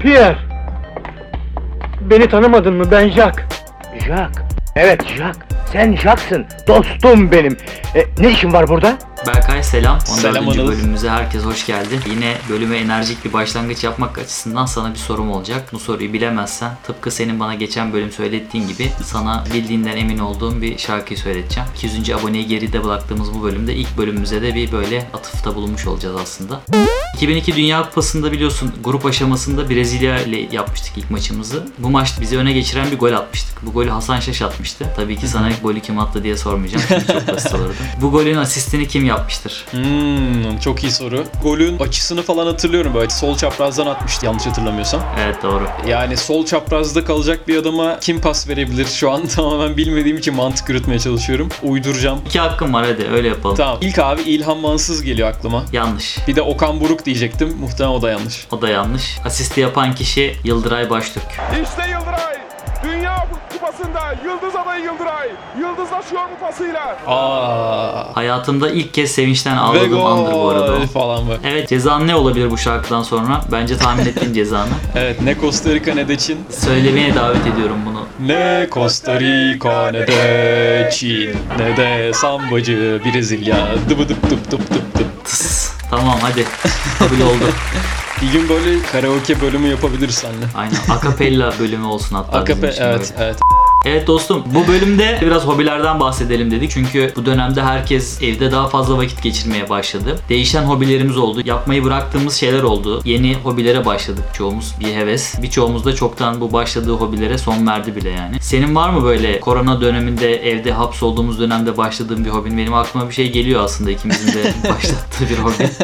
Pierre. Beni tanımadın mı? Ben Jack. Jack. Evet Jack. Sen Jack'sın. Dostum benim. E, ne işin var burada? Berkay selam. 14. Selam bölümümüze herkes hoş geldi. Yine bölüme enerjik bir başlangıç yapmak açısından sana bir sorum olacak. Bu soruyu bilemezsen tıpkı senin bana geçen bölüm söylettiğin gibi sana bildiğinden emin olduğum bir şarkıyı söyleteceğim. 200. aboneyi geride bıraktığımız bu bölümde ilk bölümümüze de bir böyle atıfta bulunmuş olacağız aslında. 2002 Dünya Kupası'nda biliyorsun grup aşamasında Brezilya ile yapmıştık ilk maçımızı. Bu maç bizi öne geçiren bir gol atmıştık. Bu golü Hasan Şaş atmıştı. Tabii ki sana golü kim attı diye sormayacağım. Çünkü çok basit olurdu. Bu golün asistini kim yapmıştır? Hmm, çok iyi soru. Golün açısını falan hatırlıyorum böyle sol çaprazdan atmıştı yanlış hatırlamıyorsam. Evet doğru. Yani sol çaprazda kalacak bir adama kim pas verebilir şu an tamamen bilmediğim için mantık yürütmeye çalışıyorum. Uyduracağım. İki hakkım var hadi öyle yapalım. Tamam. İlk abi İlhan Mansız geliyor aklıma. Yanlış. Bir de Okan Buruk diyecektim. Muhtemelen o da yanlış. O da yanlış. Asisti yapan kişi Yıldıray Baştürk. İşte Yıldıray. Kupası'nda yıldız adayı Yıldıray. Yıldızlaşıyor bu pasıyla. Aa. Hayatımda ilk kez sevinçten Ve ağladığım andır bu arada falan böyle. Evet cezan ne olabilir bu şarkıdan sonra? Bence tahmin ettin cezanı. Evet ne Costa Rica ne de Çin. Söylemeye davet ediyorum bunu. Ne Costa Rica ne de Çin ne de sambacı Brezilya. Dıbı dıp dıp dıp dıp dıp. Tıs. Tamam hadi. Kabul oldu. Bir gün böyle karaoke bölümü yapabiliriz seninle. Aynen. Akapella bölümü olsun hatta Akape evet böyle. evet. Evet dostum bu bölümde biraz hobilerden bahsedelim dedik. Çünkü bu dönemde herkes evde daha fazla vakit geçirmeye başladı. Değişen hobilerimiz oldu. Yapmayı bıraktığımız şeyler oldu. Yeni hobilere başladık çoğumuz. Bir heves. Birçoğumuz da çoktan bu başladığı hobilere son verdi bile yani. Senin var mı böyle korona döneminde evde hapsolduğumuz dönemde başladığın bir hobin? Benim aklıma bir şey geliyor aslında ikimizin de başlattığı bir hobi.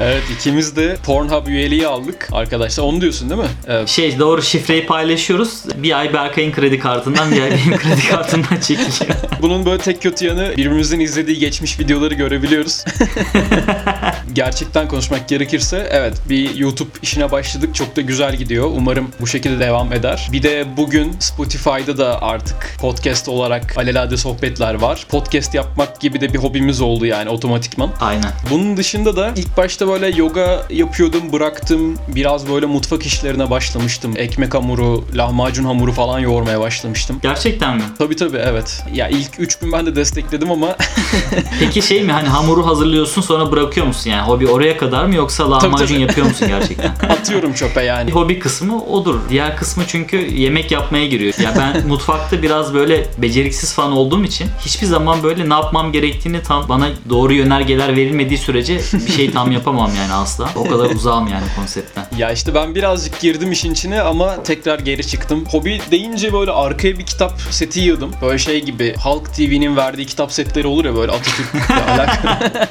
Evet ikimiz de Pornhub üyeliği aldık arkadaşlar. Onu diyorsun değil mi? Evet. Şey doğru şifreyi paylaşıyoruz. Bir ay Berkay'ın kredi kartından ay benim kredi kartımdan çekiliyor. Bunun böyle tek kötü yanı birbirimizin izlediği geçmiş videoları görebiliyoruz. Gerçekten konuşmak gerekirse evet bir YouTube işine başladık. Çok da güzel gidiyor. Umarım bu şekilde devam eder. Bir de bugün Spotify'da da artık podcast olarak alelade sohbetler var. Podcast yapmak gibi de bir hobimiz oldu yani otomatikman. Aynen. Bunun dışında da ilk başta böyle yoga yapıyordum, bıraktım. Biraz böyle mutfak işlerine başlamıştım. Ekmek hamuru, lahmacun hamuru falan yoğurmaya başlamıştım. Gerçekten mi? Tabii tabii evet. Ya ilk 3 gün ben de destekledim ama Peki şey mi hani hamuru hazırlıyorsun sonra bırakıyor musun yani hobi oraya kadar mı yoksa lahmacun tabii. yapıyor musun gerçekten? atıyorum çöpe yani. Hobi kısmı odur. Diğer kısmı çünkü yemek yapmaya giriyor. Ya ben mutfakta biraz böyle beceriksiz falan olduğum için hiçbir zaman böyle ne yapmam gerektiğini tam bana doğru yönergeler verilmediği sürece bir şey tam yapamam yani asla. O kadar uzağım yani konseptten. Ya işte ben birazcık girdim işin içine ama tekrar geri çıktım. Hobi deyince böyle arkaya bir kitap seti yığdım. Böyle şey gibi Halk TV'nin verdiği kitap setleri olur ya böyle Atatürk'le alakalı.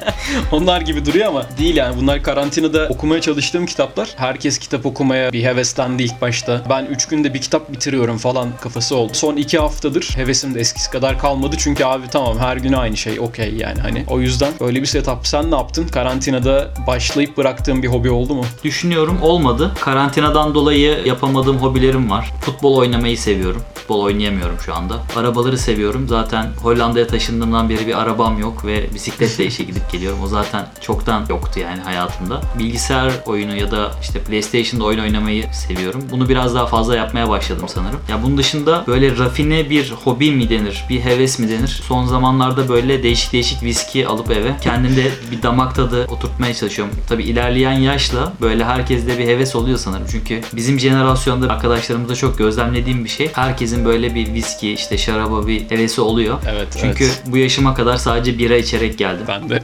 Onlar gibi duruyor ama değil yani. Bunlar karantinada okumaya çalıştığım kitaplar. Herkes kitap okumaya bir heveslendi ilk başta. Ben 3 günde bir kitap bitiriyorum falan kafası oldu. Son 2 haftadır hevesim de eskisi kadar kalmadı. Çünkü abi tamam her gün aynı şey okey yani hani. O yüzden böyle bir setup. Sen ne yaptın? Karantinada başlayıp bıraktığın bir hobi oldu mu? Düşünüyorum olmadı. Karantinadan dolayı yapamadığım hobilerim var. Futbol oynamayı seviyorum. Futbol oynayamıyorum şu anda. Arabaları seviyorum. Zaten Hollanda'ya taşındığımdan beri bir arabam yok ve bisikletle işe gidip geliyorum. O zaten çoktan yoktu yani hayatımda. Bilgisayar oyunu ya da işte PlayStation'da oyun oynamayı seviyorum. Bunu biraz daha fazla yapmaya başladım sanırım. Ya bunun dışında böyle rafine bir hobi mi denir, bir heves mi denir? Son zamanlarda böyle değişik değişik viski alıp eve kendimde bir damak tadı oturtmaya çalışıyorum. Tabi ilerleyen yaşla böyle herkeste bir heves oluyor sanırım. Çünkü bizim jenerasyonda arkadaşlarımızda çok gözlemlediğim bir şey. Herkesin böyle bir viski işte şaraba bir hevesi oluyor. Evet, Çünkü evet. bu yaşıma kadar sadece bira içerek geldim. Ben de.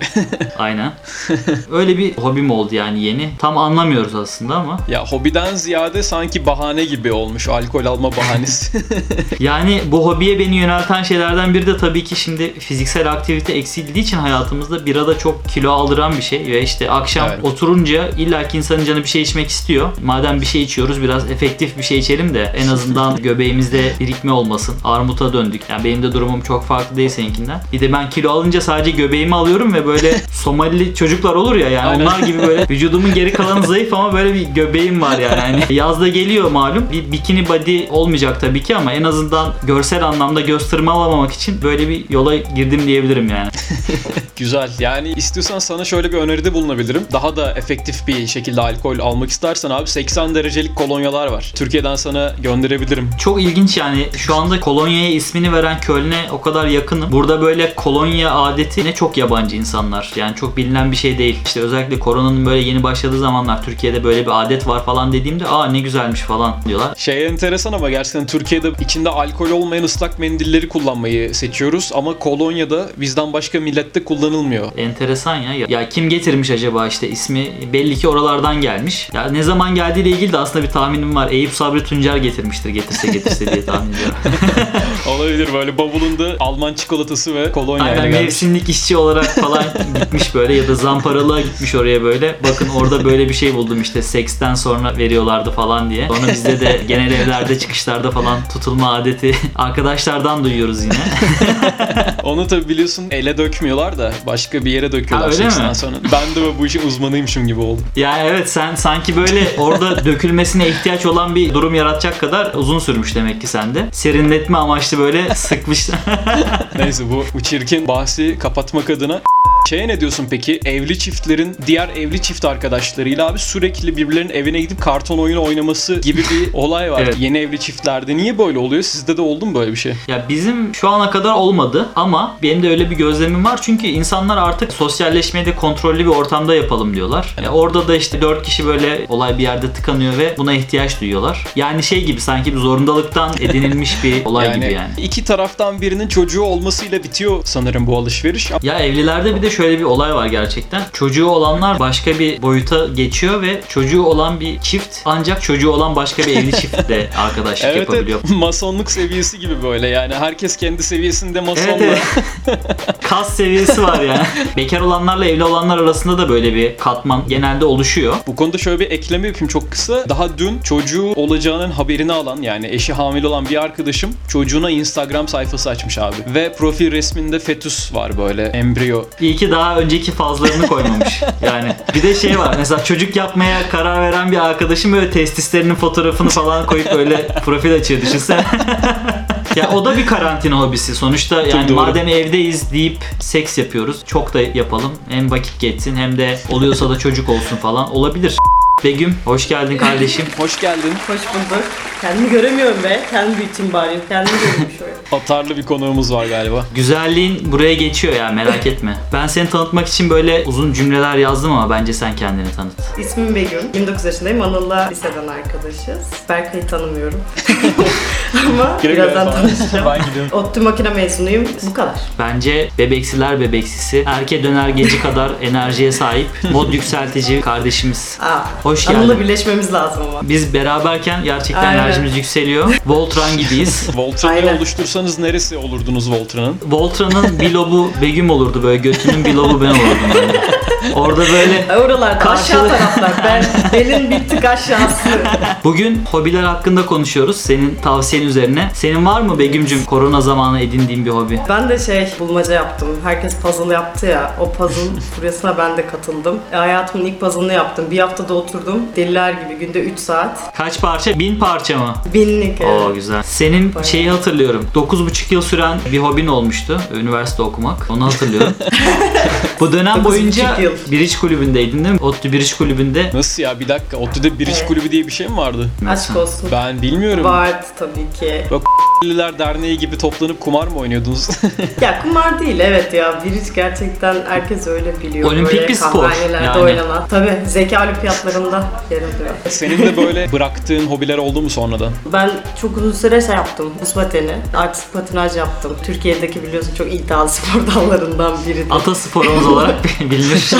Aynen. Öyle bir hobim oldu yani yeni. Tam anlamıyoruz aslında ama. ya hobiden ziyade sanki bahane gibi olmuş. Alkol alma bahanesi. Yani bu hobiye beni yönelten şeylerden biri de tabii ki şimdi fiziksel aktivite eksildiği için hayatımızda bira da çok kilo aldıran bir şey ve işte akşam Evet. oturunca illaki insanın canı bir şey içmek istiyor. Madem bir şey içiyoruz biraz efektif bir şey içelim de en azından göbeğimizde birikme olmasın. Armuta döndük. Yani benim de durumum çok farklı değil seninkinden. Bir de ben kilo alınca sadece göbeğimi alıyorum ve böyle Somalili çocuklar olur olur ya yani Aynen. onlar gibi böyle vücudumun geri kalanı zayıf ama böyle bir göbeğim var yani. Hani yazda geliyor malum. Bir bikini body olmayacak tabii ki ama en azından görsel anlamda göz tırmalamamak için böyle bir yola girdim diyebilirim yani. Güzel. Yani istiyorsan sana şöyle bir öneride bulunabilirim. Daha da efektif bir şekilde alkol almak istersen abi 80 derecelik kolonyalar var. Türkiye'den sana gönderebilirim. Çok ilginç yani şu anda kolonyaya ismini veren Köln'e o kadar yakınım. Burada böyle kolonya adetine çok yabancı insanlar. Yani çok bilinen bir şey değil. İşte özellikle koronanın böyle yeni başladığı zamanlar Türkiye'de böyle bir adet var falan dediğimde aa ne güzelmiş falan diyorlar. Şey enteresan ama gerçekten Türkiye'de içinde alkol olmayan ıslak mendilleri kullanmayı seçiyoruz ama kolonyada bizden başka millette kullanılmıyor. Enteresan ya. Ya kim getirmiş acaba işte ismi belli ki oralardan gelmiş. Ya ne zaman geldiğiyle ilgili de aslında bir tahminim var. Eyüp Sabri Tuncer getirmiştir getirse getirse diye tahmin ediyorum. Olabilir böyle bavulunda Alman çikolatası ve kolonya ile Aynen gelmiş. mevsimlik işçi olarak falan gitmiş böyle ya da zamparalığa gitmiş oraya böyle. Bakın orada böyle bir şey buldum işte seksten sonra veriyorlardı falan diye. Sonra bizde de genel evlerde çıkışlarda falan tutulma adeti arkadaşlardan duyuyoruz yine. Onu tabi biliyorsun ele dökmüyorlar da başka bir yere döküyorlar Ha, öyle seksten mi? sonra. Ben de bu işin uzmanıymışım gibi oldum. Yani evet sen sanki böyle orada dökülmesine ihtiyaç olan bir durum yaratacak kadar uzun sürmüş demek ki sende. Serinletme amaçlı böyle sıkmış. Neyse bu, bu çirkin bahsi kapatmak adına Şeye ne diyorsun peki? Evli çiftlerin diğer evli çift arkadaşlarıyla abi sürekli birbirlerinin evine gidip karton oyunu oynaması gibi bir olay var. Evet. Yeni evli çiftlerde. Niye böyle oluyor? Sizde de oldu mu böyle bir şey? Ya bizim şu ana kadar olmadı ama benim de öyle bir gözlemim var. Çünkü insanlar artık sosyalleşmeyi de kontrollü bir ortamda yapalım diyorlar. Ya orada da işte 4 kişi böyle olay bir yerde tıkanıyor ve buna ihtiyaç duyuyorlar. Yani şey gibi sanki bir zorundalıktan edinilmiş bir olay gibi yani. iki taraftan birinin çocuğu olmasıyla bitiyor sanırım bu alışveriş. Ya evlilerde bir de şöyle bir olay var gerçekten. Çocuğu olanlar başka bir boyuta geçiyor ve çocuğu olan bir çift ancak çocuğu olan başka bir evli çiftle arkadaşlık Evet, yapabiliyor. evet. Masonluk seviyesi gibi böyle yani herkes kendi seviyesinde masonla. Evet evet. Kas seviyesi var yani. Bekar olanlarla evli olanlar arasında da böyle bir katman genelde oluşuyor. Bu konuda şöyle bir ekleme yapayım çok kısa. Daha dün çocuğu olacağının haberini alan yani eşi hamile olan bir arkadaşım çocuğuna Instagram sayfası açmış abi. Ve profil resminde fetüs var böyle embriyo. İyi ki daha önceki fazlarını koymamış. Yani bir de şey var mesela çocuk yapmaya karar veren bir arkadaşım böyle testislerinin fotoğrafını falan koyup böyle profil açıyor düşünsene. ya o da bir karantina hobisi. Sonuçta yani doğru. madem evdeyiz deyip seks yapıyoruz. Çok da yapalım. Hem vakit geçsin hem de oluyorsa da çocuk olsun falan. Olabilir. Begüm hoş geldin kardeşim. Hoş geldin. Hoş bulduk. Kendimi göremiyorum be. Kendi büyüteyim bari. Kendimi göreyim şöyle. Atarlı bir konuğumuz var galiba. Güzelliğin buraya geçiyor ya merak etme. Ben seni tanıtmak için böyle uzun cümleler yazdım ama bence sen kendini tanıt. İsmim Begüm. 29 yaşındayım. Anıl'la liseden arkadaşız. Berkay'ı tanımıyorum. Ama güle birazdan falan. tanışacağım. ben gidiyorum. ODTÜ makine mezunuyum. Bu kadar. Bence bebeksiler bebeksisi, erke döner geci kadar enerjiye sahip, mod yükseltici kardeşimiz. Aa, Hoş Anıl'la geldin. birleşmemiz lazım ama. Biz beraberken gerçekten Aynen. Enerjimiz yükseliyor. Voltran gibiyiz. Voltran'ı Aynen. oluştursanız neresi olurdunuz Voltran'ın? Voltran'ın bir lobu Begüm olurdu böyle götünün bir lobu ben olurdum böyle. Orada böyle Oralarda aşağı Karşılık- taraflar. Ben belin bir tık aşağısı. Bugün hobiler hakkında konuşuyoruz. Senin tavsiyen üzerine. Senin var mı Begüm'cüm korona zamanı edindiğin bir hobi? Ben de şey bulmaca yaptım. Herkes puzzle yaptı ya. O puzzle furyasına ben de katıldım. E, hayatımın ilk puzzle'ını yaptım. Bir haftada oturdum. Deliler gibi günde 3 saat. Kaç parça? Bin parça mı? Binlik. evet. Oo güzel. Senin Bayağı. şeyi hatırlıyorum. 9,5 yıl süren bir hobin olmuştu. Üniversite okumak. Onu hatırlıyorum. Bu dönem 9,5 boyunca yıl. Biriç kulübündeydin değil mi? ODTÜ Biriç kulübünde. Nasıl ya bir dakika ODTÜ'de bir iş Evet. kulübü diye bir şey mi vardı? Aşk olsun. Ben bilmiyorum. Vardı tabii ki. Liler Derneği gibi toplanıp kumar mı oynuyordunuz? Ya kumar değil evet ya. Biriç gerçekten herkes öyle biliyor. Olimpik Böyle bir spor yani. oynanan. Tabii zeka olimpiyatlarında yer alıyor. Senin de böyle bıraktığın hobiler oldu mu sonradan? Ben çok uzun süre şey yaptım. Buz pateni, artistik patinaj yaptım. Türkiye'deki biliyorsun çok iddialı spor dallarından biridir. Ata sporumuz olarak bilinir.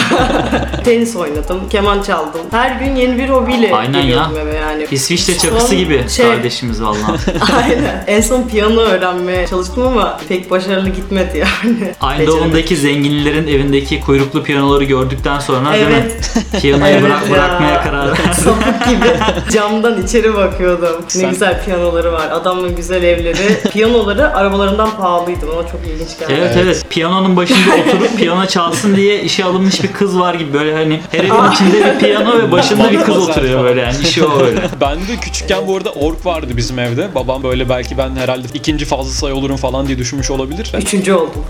Tenis oynadım, keman çaldım. Her gün yeni bir hobiyle Aynen geliyordum ya. eve yani. İsviçre Son çakısı gibi şey- kardeşimiz vallahi. Aynen. En son piyano öğrenmeye çalıştım ama pek başarılı gitmedi yani. Eindhoven'daki zenginlerin evindeki kuyruklu piyanoları gördükten sonra değil mi? Evet. Piyanoyu Evet bırak, ya. bırakmaya karar verdim. Sapık gibi camdan içeri bakıyordum. Ne Sen- güzel piyanoları var. Adamın güzel evleri. Piyanoları arabalarından pahalıydı. Ona çok ilginç geldi. Evet evet. Piyanonun başında oturup piyano çalsın çalsın diye işe alınmış bir kız var gibi böyle hani her evin içinde bir piyano ve başında bir kız oturuyor böyle yani işi o öyle. Ben de küçükken bu arada ork vardı bizim evde. Babam böyle belki ben herhalde ikinci fazla sayı olurum falan diye düşünmüş olabilir. Üçüncü oldum.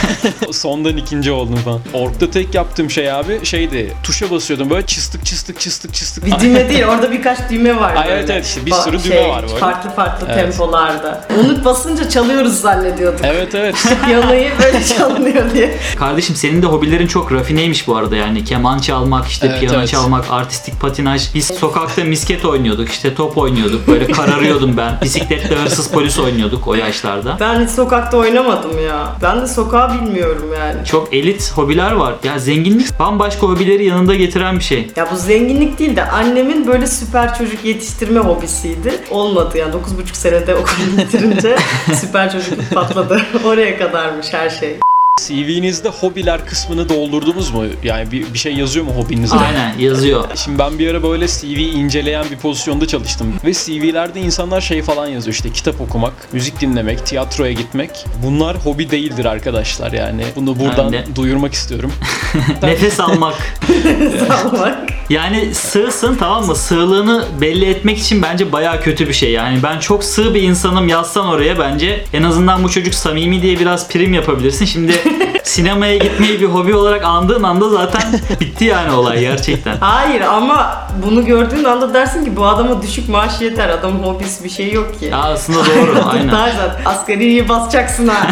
Sondan ikinci oldum falan. Ork'ta tek yaptığım şey abi şeydi. Tuşa basıyordum böyle çıstık çıstık çıstık çıstık. Bir düğme değil orada birkaç düğme var Ay, evet, evet, işte bir sürü düğme var böyle. Farklı farklı Evet. tempolarda. Onu basınca çalıyoruz zannediyorduk. Evet evet. Piyanoyu böyle çalınıyor diye. Kardeşim senin de hobilerin çok rafineymiş bu arada yani keman çalmak, işte Evet, piyano evet. çalmak, artistik patinaj. Biz sokakta misket oynuyorduk, işte top oynuyorduk. Böyle kararıyordum ben. Bisikletle hırsız polis oynuyorduk o yaşlarda. Ben hiç sokakta oynamadım ya. Ben de sokağı bilmiyorum yani. Çok elit hobiler var. Ya zenginlik bambaşka hobileri yanında getiren bir şey. Ya bu zenginlik değil de annemin böyle süper çocuk yetiştirme hobisiydi. Olmadı yani 9,5 senede okulu bitirince süper çocukluk patladı. Oraya kadarmış her şey. CV'nizde hobiler kısmını doldurdunuz mu? Yani bir, bir şey yazıyor mu hobinizde? Aynen yazıyor. Şimdi ben bir ara böyle CV inceleyen bir pozisyonda çalıştım. Ve CV'lerde insanlar şey falan yazıyor işte kitap okumak, müzik dinlemek, tiyatroya gitmek. Bunlar hobi değildir arkadaşlar yani. Bunu buradan duyurmak istiyorum. Nefes almak. Salmak. Yani sığsın tamam mı? Sığlığını belli etmek için bence bayağı kötü bir şey. Yani ben çok sığ bir insanım yazsan oraya bence en azından bu çocuk samimi diye biraz prim yapabilirsin. Şimdi sinemaya gitmeyi bir hobi olarak andığın anda zaten bitti yani olay gerçekten. Hayır ama bunu gördüğün anda dersin ki bu adama düşük maaş yeter. Adamın hobisi bir şey yok ki. Ya aslında doğru aynen. Daha zaten asgariyi basacaksın ha.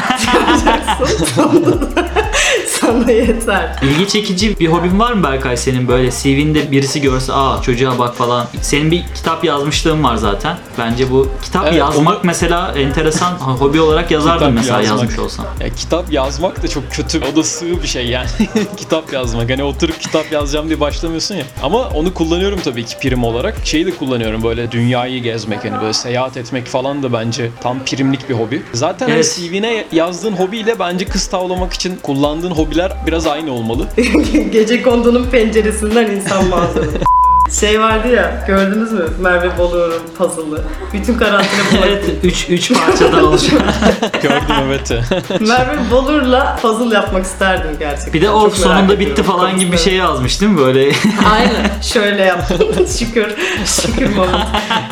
Sonra- Sana yeter. İlgi çekici bir hobin var mı Berkay senin böyle CV'nde birisi görse aa çocuğa bak falan. Senin bir kitap yazmışlığın var zaten. Bence bu kitap Evet, yazmak onu- mesela enteresan hobi olarak yazardın Kitap mesela yazmak. yazmış olsan. Ya kitap yazmak da çok kötü. O da sığ bir şey yani. kitap yazmak. Hani oturup kitap yazacağım diye başlamıyorsun ya. Ama onu kullanıyorum tabii ki prim olarak. Şeyi de kullanıyorum böyle dünyayı gezmek hani böyle seyahat etmek falan da bence tam primlik bir hobi. Zaten hani Evet. CV'ne yazdığın hobiyle bence kız tavlamak için kullandığın hobiler biraz aynı olmalı. Gece kondunun penceresinden insan manzarası. Şey vardı ya gördünüz mü Merve Boluğur'un puzzle'ı. Bütün karantina bu. Evet 3 3 parçadan oluşan. Gördüm evet. Merve Bolur'la puzzle yapmak isterdim gerçekten. Bir de Çok o merak sonunda ediyorum bitti falan gibi bir şey yazmış değil mi böyle? Aynen şöyle yaptım. şükür. Şükür moment.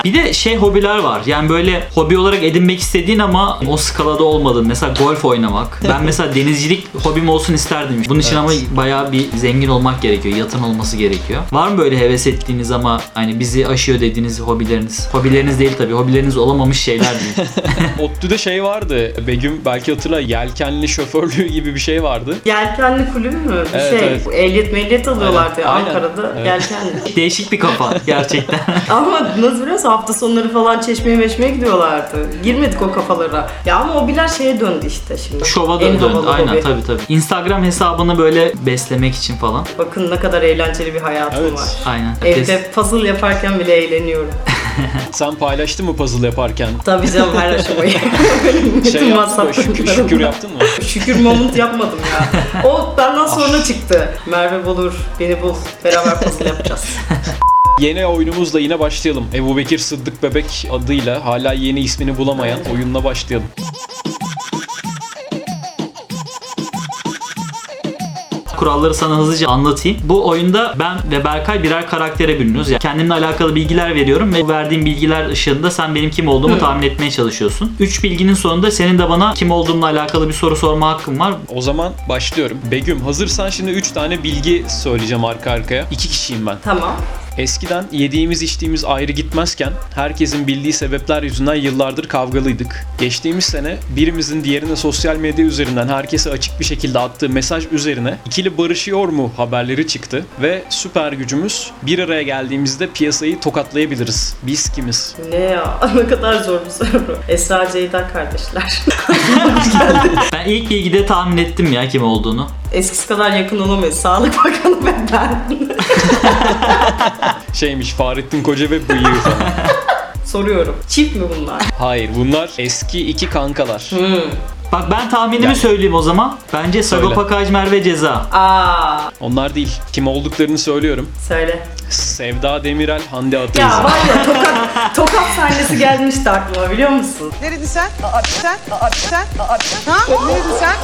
bir de şey hobiler var. Yani böyle hobi olarak edinmek istediğin ama o skalada olmadın. Mesela golf oynamak. Ben mesela denizcilik hobim olsun isterdim. Bunun için ama bayağı bir zengin olmak gerekiyor. Yatın olması gerekiyor. Var mı böyle heves ettiğiniz ama hani bizi aşıyor dediğiniz hobileriniz? Hobileriniz değil tabii. Hobileriniz olamamış şeyler değil. ODTÜ'de şey vardı. Begüm belki hatırla yelkenli şoförlüğü gibi bir şey vardı. Yelkenli kulübü mü? Bir Evet, şey. evet. Ehliyet mehliyet alıyorlardı ya Aynen. Ankara'da. Evet. Yelkenli. Değişik bir kafa gerçekten. ama nasıl biliyor musun? Hafta sonları falan çeşmeye meşmeye gidiyorlardı. Girmedik o kafalara. Ya ama hobiler şeye döndü işte şimdi. Şova En döndü. havalı Aynen hobi. tabii tabii. Instagram hesabını böyle beslemek için falan. Bakın ne kadar eğlenceli bir hayatım Evet. var. Aynen. Evde puzzle yaparken bile eğleniyorum. Sen paylaştın mı puzzle yaparken? Tabii canım her aşamayı. Şey yaptın mı? Şükür, şükür yaptın mı? Şükür moment yapmadım ya. O benden sonra çıktı. Merve bulur, beni bul. Beraber puzzle yapacağız. Yeni oyunumuzla yine başlayalım. Ebu Bekir Sıddık Bebek adıyla hala yeni ismini bulamayan oyunla başlayalım. Kuralları sana hızlıca anlatayım. Bu oyunda ben ve Berkay birer karaktere bürünüyoruz. Yani kendimle alakalı bilgiler veriyorum ve bu verdiğim bilgiler ışığında sen benim kim olduğumu tahmin etmeye çalışıyorsun. Üç bilginin sonunda senin de bana kim olduğumla alakalı bir soru sorma hakkın var. O zaman başlıyorum. Begüm hazırsan şimdi 3 tane bilgi söyleyeceğim arka arkaya. 2 kişiyim ben. tamam. Eskiden yediğimiz içtiğimiz ayrı gitmezken herkesin bildiği sebepler yüzünden yıllardır kavgalıydık. Geçtiğimiz sene birimizin diğerine sosyal medya üzerinden herkese açık bir şekilde attığı mesaj üzerine ikili barışıyor mu haberleri çıktı ve süper gücümüz bir araya geldiğimizde piyasayı tokatlayabiliriz. Biz kimiz? Ne ya? ne kadar zor bir soru. Esra Ceyda kardeşler. Ben ilk bilgide tahmin ettim ya kim olduğunu. Eskisi kadar yakın olamayız. Sağlık Bakanı ve ben. Şeymiş Fahrettin Koca ve bıyığı falan. Soruyorum. Çift mi bunlar? Hayır bunlar eski iki kankalar. Hmm. Bak ben tahminimi Yani. söyleyeyim o zaman. Bence Sagopa Kajmer ve Ceza. Aa, Onlar değil. Kim olduklarını söylüyorum. söyle. Sevda Demirel, Hande Ataizi. Ya var ya tokat, tokat sahnesi gelmişti aklıma biliyor musun? Neredin sen? Aa, sen? Aa, sen? Aa, sen? Ha? Neredin sen?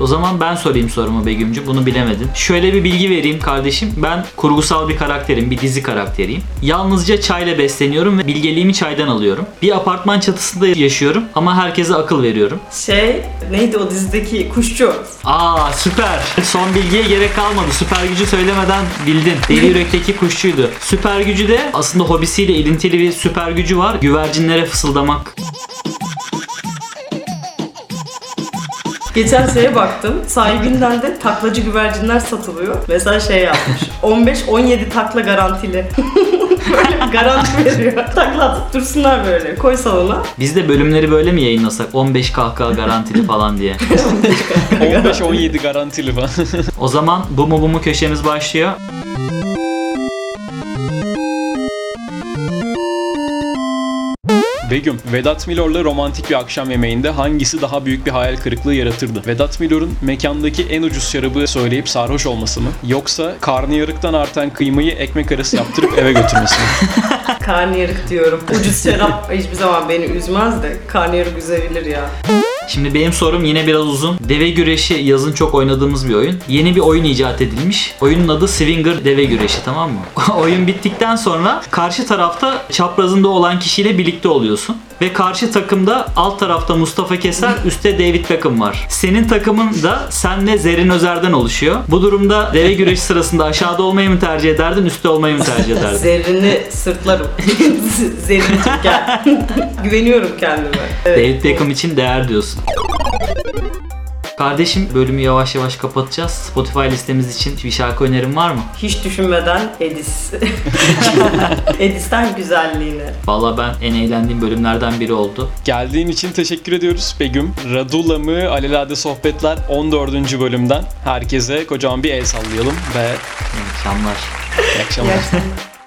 O zaman ben sorayım sorumu Begümcü. Bunu bilemedin. Şöyle bir bilgi vereyim kardeşim. Ben kurgusal bir karakterim. Bir dizi karakteriyim. Yalnızca çayla besleniyorum ve bilgeliğimi çaydan alıyorum. Bir apartman çatısında yaşıyorum ama herkese akıl veriyorum. Şey neydi o dizideki kuşçu? Aa süper. Son bilgiye gerek kalmadı. Süper gücü söylemeden bildin. Deli yürekteki kuşçuydu. Süper gücü de aslında hobisiyle ilintili bir süper gücü var. Güvercinlere fısıldamak. Geçen şeye baktım. Sahibinden de taklacı güvercinler satılıyor. Mesela şey yapmış. 15-17 takla garantili. böyle bir garanti veriyor. Takla atıp dursunlar böyle. Koy salona. Biz de bölümleri böyle mi yayınlasak? 15 kahkaha garantili falan diye. 15-17 garantili falan. O zaman bu mu bu mu köşemiz başlıyor. Begüm, Vedat Milor'la romantik bir akşam yemeğinde hangisi daha büyük bir hayal kırıklığı yaratırdı? Vedat Milor'un mekandaki en ucuz şarabı söyleyip sarhoş olması mı? Yoksa karnıyarıktan artan kıymayı ekmek arası yaptırıp eve götürmesi mi? Karnıyarık diyorum. Ucuz şarap hiçbir zaman beni üzmez de karnıyarık üzebilir ya. Şimdi benim sorum yine biraz uzun. Deve güreşi yazın çok oynadığımız bir oyun. Yeni bir oyun icat edilmiş. Oyunun adı Swinger Deve Güreşi tamam mı? oyun bittikten sonra karşı tarafta çaprazında olan kişiyle birlikte oluyorsun. Ve karşı takımda alt tarafta Mustafa Keser, üstte David Beckham var. Senin takımın da senle Zerrin Özer'den oluşuyor. Bu durumda deve güreşi sırasında aşağıda olmayı mı tercih ederdin, üstte olmayı mı tercih ederdin? Zerrini sırtlarım. Zerrincik gel. Güveniyorum kendime. Evet. David Beckham için değer diyorsun. Kardeşim bölümü yavaş yavaş kapatacağız. Spotify listemiz için bir şarkı önerin var mı? Hiç düşünmeden Edis. Edis'ten güzelliğine. Vallahi ben en eğlendiğim bölümlerden biri oldu. Geldiğin için teşekkür ediyoruz Begüm. Radula mı Alelade Sohbetler 14. bölümden herkese kocaman bir el sallayalım ve İyi akşamlar. iyi akşamlar. İyi akşamlar.